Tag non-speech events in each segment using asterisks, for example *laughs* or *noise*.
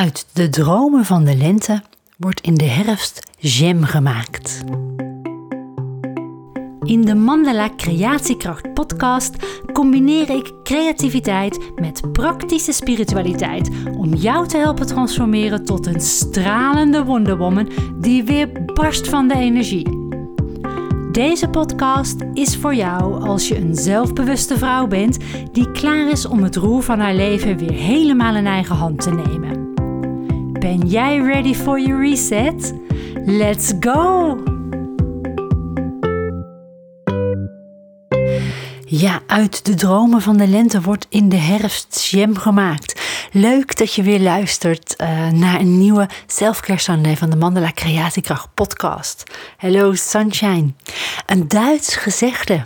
Uit de dromen van de lente wordt in de herfst jam gemaakt. In de Mandala Creatiekracht podcast combineer ik creativiteit met praktische spiritualiteit om jou te helpen transformeren tot een stralende wonderwoman die weer barst van de energie. Deze podcast is voor jou als je een zelfbewuste vrouw bent die klaar is om het roer van haar leven weer helemaal in eigen hand te nemen. Ben jij ready for your reset? Let's go! Ja, uit de dromen van de lente wordt in de herfst jam gemaakt. Leuk dat je weer luistert uh, naar een nieuwe Selfcare Sunday van de Mandala Creatiekracht podcast. Hello Sunshine. Een Duits gezegde.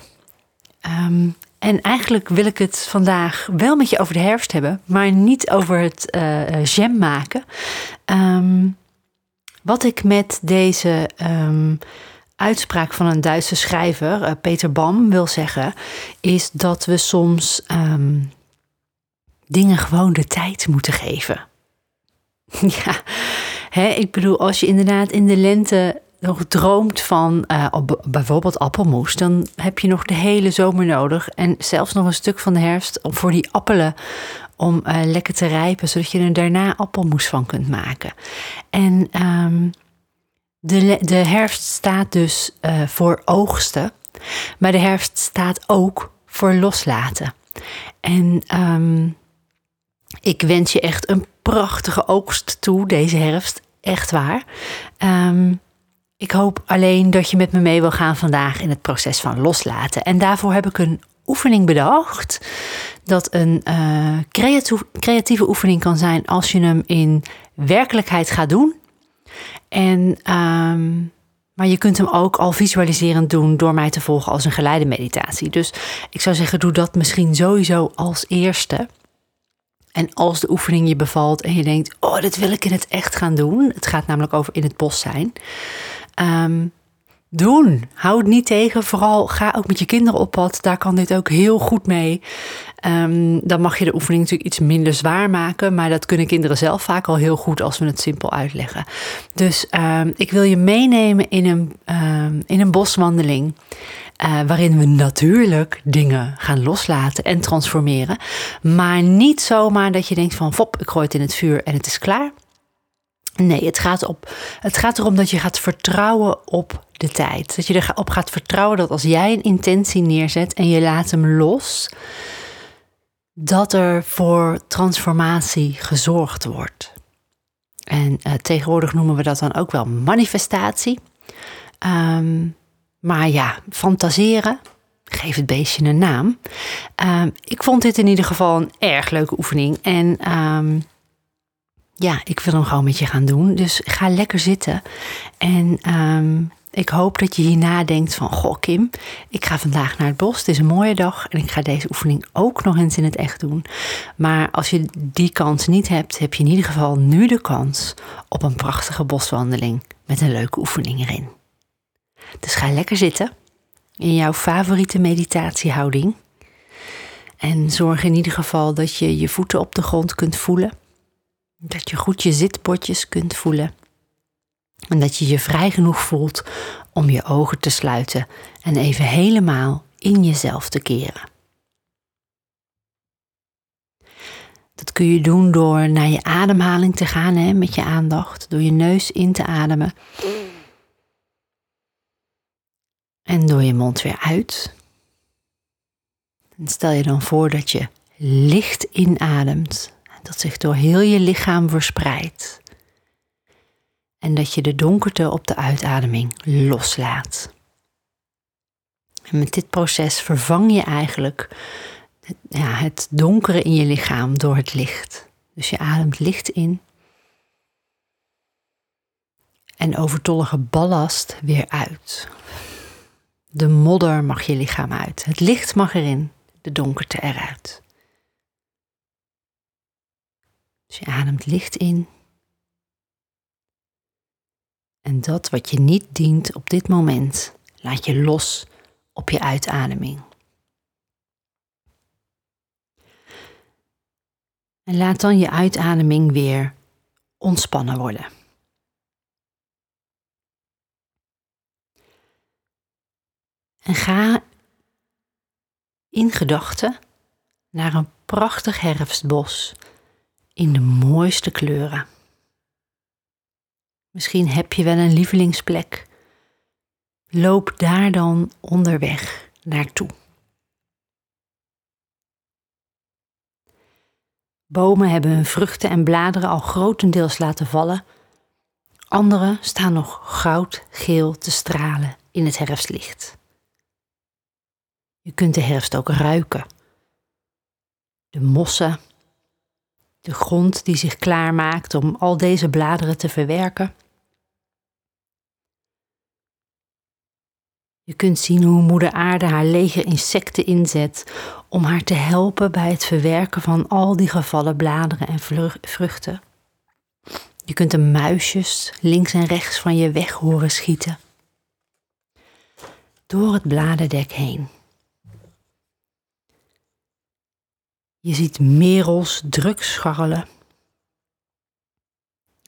Um, en eigenlijk wil ik het vandaag wel met je over de herfst hebben, maar niet over het uh, jam maken. Um, wat ik met deze um, uitspraak van een Duitse schrijver, uh, Peter Bam, wil zeggen, is dat we soms um, dingen gewoon de tijd moeten geven. *laughs* ja, hè, ik bedoel, als je inderdaad in de lente nog droomt van uh, bijvoorbeeld appelmoes, dan heb je nog de hele zomer nodig. En zelfs nog een stuk van de herfst voor die appelen om uh, lekker te rijpen, zodat je er daarna appelmoes van kunt maken. En um, de, de herfst staat dus uh, voor oogsten, maar de herfst staat ook voor loslaten. En um, ik wens je echt een prachtige oogst toe deze herfst. Echt waar. Um, ik hoop alleen dat je met me mee wil gaan vandaag in het proces van loslaten. En daarvoor heb ik een oefening bedacht. Dat een uh, creatieve, oefening kan zijn als je hem in werkelijkheid gaat doen. En, um, maar je kunt hem ook al visualiserend doen door mij te volgen als een geleide meditatie. Dus ik zou zeggen, doe dat misschien sowieso als eerste. En als de oefening je bevalt en je denkt, oh, dit wil ik in het echt gaan doen. Het gaat namelijk over in het bos zijn. Um, doen. Hou het niet tegen. Vooral ga ook met je kinderen op pad. Daar kan dit ook heel goed mee. Um, dan mag je de oefening natuurlijk iets minder zwaar maken. Maar dat kunnen kinderen zelf vaak al heel goed als we het simpel uitleggen. Dus um, ik wil je meenemen in een, in een boswandeling. Uh, waarin we natuurlijk dingen gaan loslaten en transformeren. Maar niet zomaar dat je denkt van, fop, ik gooi het in het vuur en het is klaar. Nee, het gaat, op, het gaat erom dat je gaat vertrouwen op de tijd. Dat je erop gaat vertrouwen dat als jij een intentie neerzet en je laat hem los, dat er voor transformatie gezorgd wordt. En uh, tegenwoordig noemen we dat dan ook wel manifestatie. Um, maar ja, fantaseren, geef het beestje een naam. Um, ik vond dit in ieder geval een erg leuke oefening. En um, ja, ik wil hem gewoon met je gaan doen. Dus ga lekker zitten. En um, ik hoop dat je hierna denkt van... Goh Kim, ik ga vandaag naar het bos. Het is een mooie dag. En ik ga deze oefening ook nog eens in het echt doen. Maar als je die kans niet hebt... heb je in ieder geval nu de kans op een prachtige boswandeling... met een leuke oefening erin. Dus ga lekker zitten. In jouw favoriete meditatiehouding. En zorg in ieder geval dat je je voeten op de grond kunt voelen... Dat je goed je zitbordjes kunt voelen. En dat je je vrij genoeg voelt om je ogen te sluiten en even helemaal in jezelf te keren. Dat kun je doen door naar je ademhaling te gaan hè, met je aandacht, door je neus in te ademen. En door je mond weer uit. En stel je dan voor dat je licht inademt dat zich door heel je lichaam verspreidt. En dat je de donkerte op de uitademing loslaat. En met dit proces vervang je eigenlijk ja, het donkere in je lichaam door het licht. Dus je ademt licht in. En overtollige ballast weer uit. De modder mag je lichaam uit. Het licht mag erin, de donkerte eruit. Dus je ademt licht in. En dat wat je niet dient op dit moment, laat je los op je uitademing. En laat dan je uitademing weer ontspannen worden. En ga in gedachten naar een prachtig herfstbos in de mooiste kleuren. Misschien heb je wel een lievelingsplek. Loop daar dan onderweg naartoe. Bomen hebben hun vruchten en bladeren al grotendeels laten vallen. Andere staan nog goudgeel te stralen in het herfstlicht. Je kunt de herfst ook ruiken. De mossen, de grond die zich klaarmaakt om al deze bladeren te verwerken. Je kunt zien hoe moeder aarde haar lege insecten inzet om haar te helpen bij het verwerken van al die gevallen bladeren en vruchten. Je kunt de muisjes links en rechts van je weg horen schieten. Door het bladerdek heen. Je ziet merels druk scharrelen.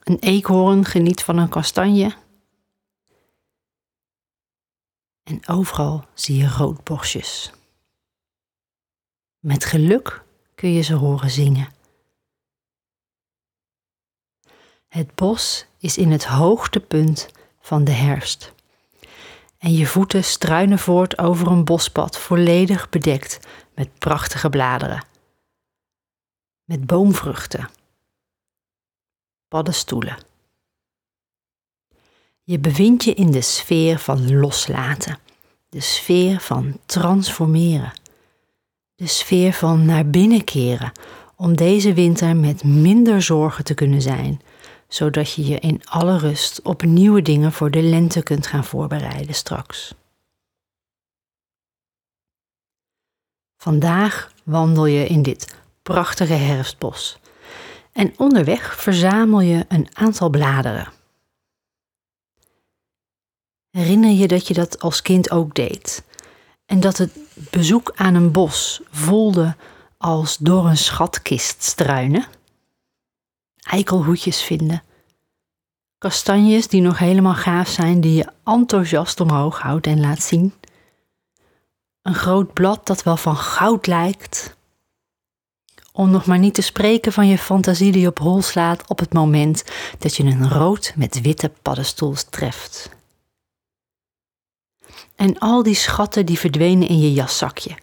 Een eekhoorn geniet van een kastanje. En overal zie je roodborstjes. Met geluk kun je ze horen zingen. Het bos is in het hoogtepunt van de herfst. En je voeten struinen voort over een bospad volledig bedekt met prachtige bladeren met boomvruchten, paddenstoelen. Je bevindt je in de sfeer van loslaten, de sfeer van transformeren, de sfeer van naar binnen keren om deze winter met minder zorgen te kunnen zijn, zodat je je in alle rust op nieuwe dingen voor de lente kunt gaan voorbereiden straks. Vandaag wandel je in dit prachtige herfstbos. En onderweg verzamel je een aantal bladeren. Herinner je dat je dat als kind ook deed? En dat het bezoek aan een bos voelde als door een schatkist struinen? Eikelhoedjes vinden. Kastanjes die nog helemaal gaaf zijn, die je enthousiast omhoog houdt en laat zien. Een groot blad dat wel van goud lijkt. Om nog maar niet te spreken van je fantasie die op hol slaat op het moment dat je een rood met witte paddenstoel treft. En al die schatten die verdwenen in je jaszakje.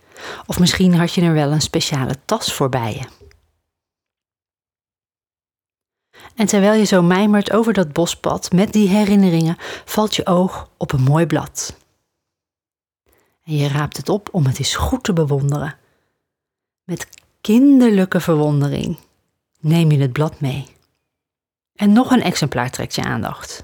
Of misschien had je er wel een speciale tas voor bij je. En terwijl je zo mijmert over dat bospad met die herinneringen, valt je oog op een mooi blad. En je raapt het op om het eens goed te bewonderen. Met kinderlijke verwondering neem je het blad mee. En nog een exemplaar trekt je aandacht.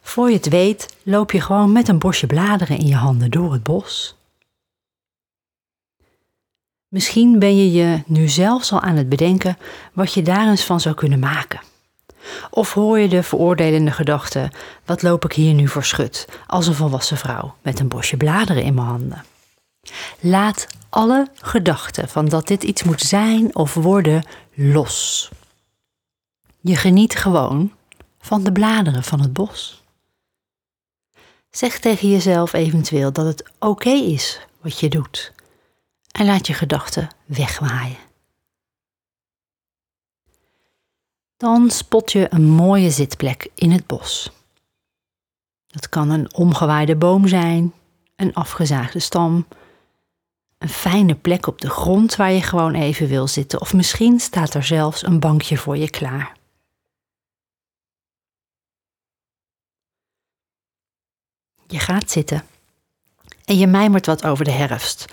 Voor je het weet, loop je gewoon met een bosje bladeren in je handen door het bos. Misschien ben je je nu zelfs al aan het bedenken wat je daar eens van zou kunnen maken. Of hoor je de veroordelende gedachte: wat loop ik hier nu voor schut als een volwassen vrouw met een bosje bladeren in mijn handen? Laat alle gedachten van dat dit iets moet zijn of worden los. Je geniet gewoon van de bladeren van het bos. Zeg tegen jezelf eventueel dat het oké is wat je doet en laat je gedachten wegwaaien. Dan spot je een mooie zitplek in het bos. Dat kan een omgewaaide boom zijn, een afgezaagde stam een fijne plek op de grond waar je gewoon even wil zitten, of misschien staat er zelfs een bankje voor je klaar. Je gaat zitten en je mijmert wat over de herfst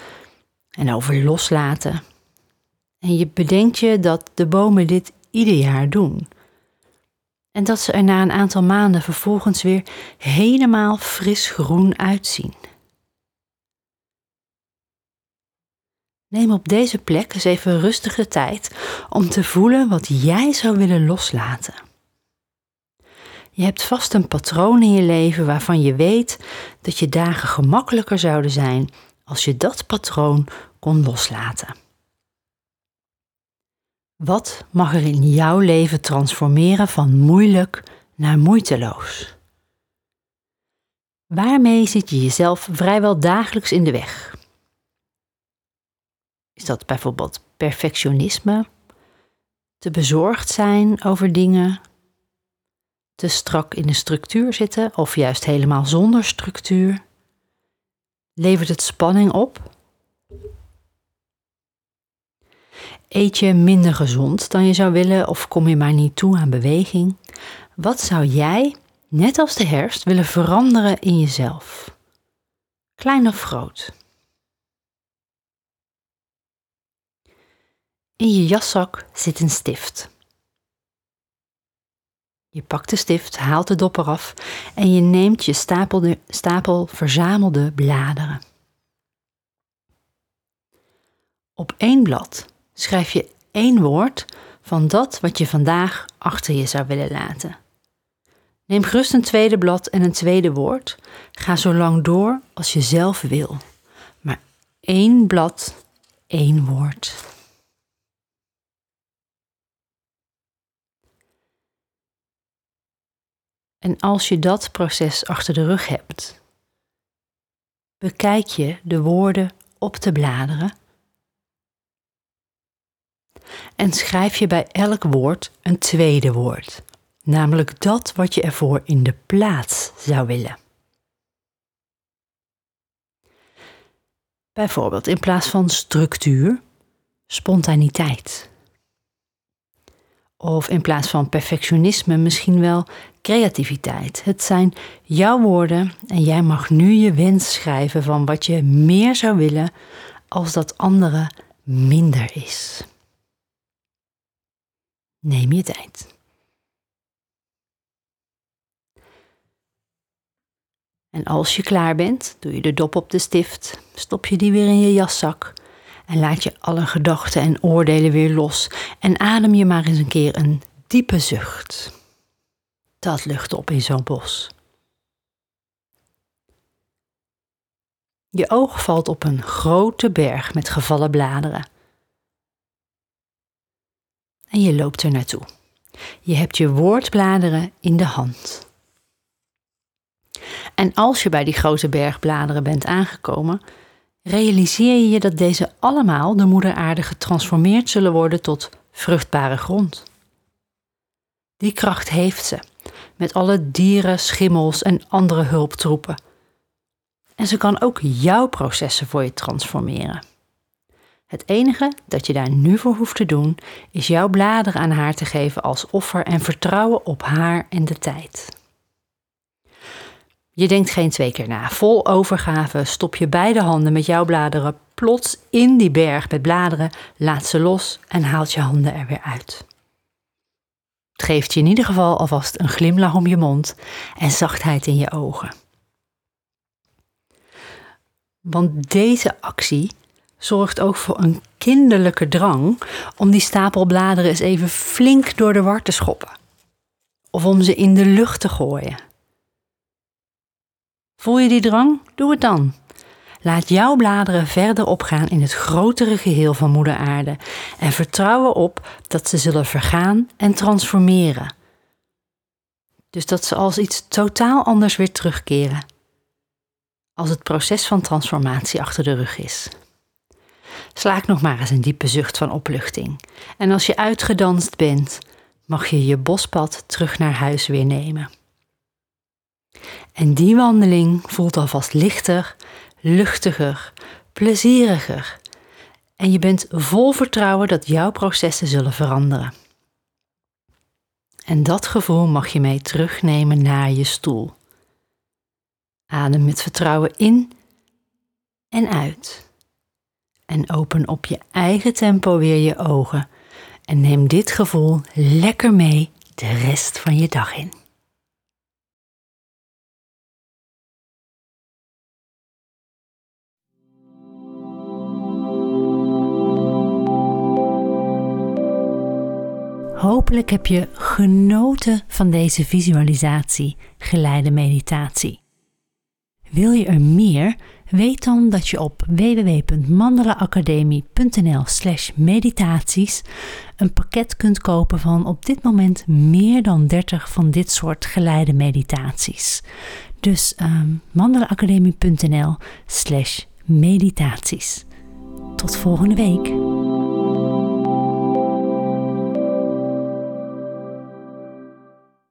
en over loslaten. En je bedenkt je dat de bomen dit ieder jaar doen. En dat ze er na een aantal maanden vervolgens weer helemaal fris groen uitzien. Neem op deze plek eens even rustig de tijd om te voelen wat jij zou willen loslaten. Je hebt vast een patroon in je leven waarvan je weet dat je dagen gemakkelijker zouden zijn als je dat patroon kon loslaten. Wat mag er in jouw leven transformeren van moeilijk naar moeiteloos? Waarmee zit je jezelf vrijwel dagelijks in de weg? Is dat bijvoorbeeld perfectionisme, te bezorgd zijn over dingen, te strak in de structuur zitten of juist helemaal zonder structuur? Levert het spanning op? Eet je minder gezond dan je zou willen of kom je maar niet toe aan beweging? Wat zou jij, net als de herfst, willen veranderen in jezelf? Klein of groot? In je jaszak zit een stift. Je pakt de stift, haalt de dop eraf en je neemt je stapel, stapel verzamelde bladeren. Op één blad schrijf je één woord van dat wat je vandaag achter je zou willen laten. Neem gerust een tweede blad en een tweede woord. Ga zo lang door als je zelf wil. Maar één blad, één woord. En als je dat proces achter de rug hebt, bekijk je de woorden op de bladeren en schrijf je bij elk woord een tweede woord, namelijk dat wat je ervoor in de plaats zou willen. Bijvoorbeeld in plaats van structuur, spontaniteit. Of in plaats van perfectionisme misschien wel creativiteit. Het zijn jouw woorden en jij mag nu je wens schrijven van wat je meer zou willen als dat andere minder is. Neem je tijd. En als je klaar bent, doe je de dop op de stift, stop je die weer in je jaszak en laat je alle gedachten en oordelen weer los en adem je maar eens een keer een diepe zucht. Dat lucht op in zo'n bos. Je oog valt op een grote berg met gevallen bladeren en je loopt er naartoe. Je hebt je woordbladeren in de hand. En als je bij die grote bergbladeren bent aangekomen, realiseer je dat deze allemaal de moeder aarde getransformeerd zullen worden tot vruchtbare grond. Die kracht heeft ze, met alle dieren, schimmels en andere hulptroepen. En ze kan ook jouw processen voor je transformeren. Het enige dat je daar nu voor hoeft te doen, is jouw bladeren aan haar te geven als offer en vertrouwen op haar en de tijd. Je denkt geen twee keer na. Vol overgave stop je beide handen met jouw bladeren plots in die berg met bladeren, laat ze los en haalt je handen er weer uit. Het geeft je in ieder geval alvast een glimlach om je mond en zachtheid in je ogen. Want deze actie zorgt ook voor een kinderlijke drang om die stapel bladeren eens even flink door de war te schoppen. Of om ze in de lucht te gooien. Voel je die drang? Doe het dan. Laat jouw bladeren verder opgaan in het grotere geheel van Moeder Aarde en vertrouw erop dat ze zullen vergaan en transformeren. Dus dat ze als iets totaal anders weer terugkeren. Als het proces van transformatie achter de rug is. Slaak nog maar eens een diepe zucht van opluchting. En als je uitgedanst bent, mag je je bospad terug naar huis weer nemen. En die wandeling voelt alvast lichter, luchtiger, plezieriger. En je bent vol vertrouwen dat jouw processen zullen veranderen. En dat gevoel mag je mee terugnemen naar je stoel. Adem met vertrouwen in en uit en open op je eigen tempo weer je ogen en neem dit gevoel lekker mee de rest van je dag in. Hopelijk heb je genoten van deze visualisatie, geleide meditatie. Wil je er meer? Weet dan dat je op www.mandelaacademie.nl/slash meditaties een pakket kunt kopen van op dit moment meer dan 30 van dit soort geleide meditaties. Dus um, mandelaacademie.nl/slash meditaties. Tot volgende week.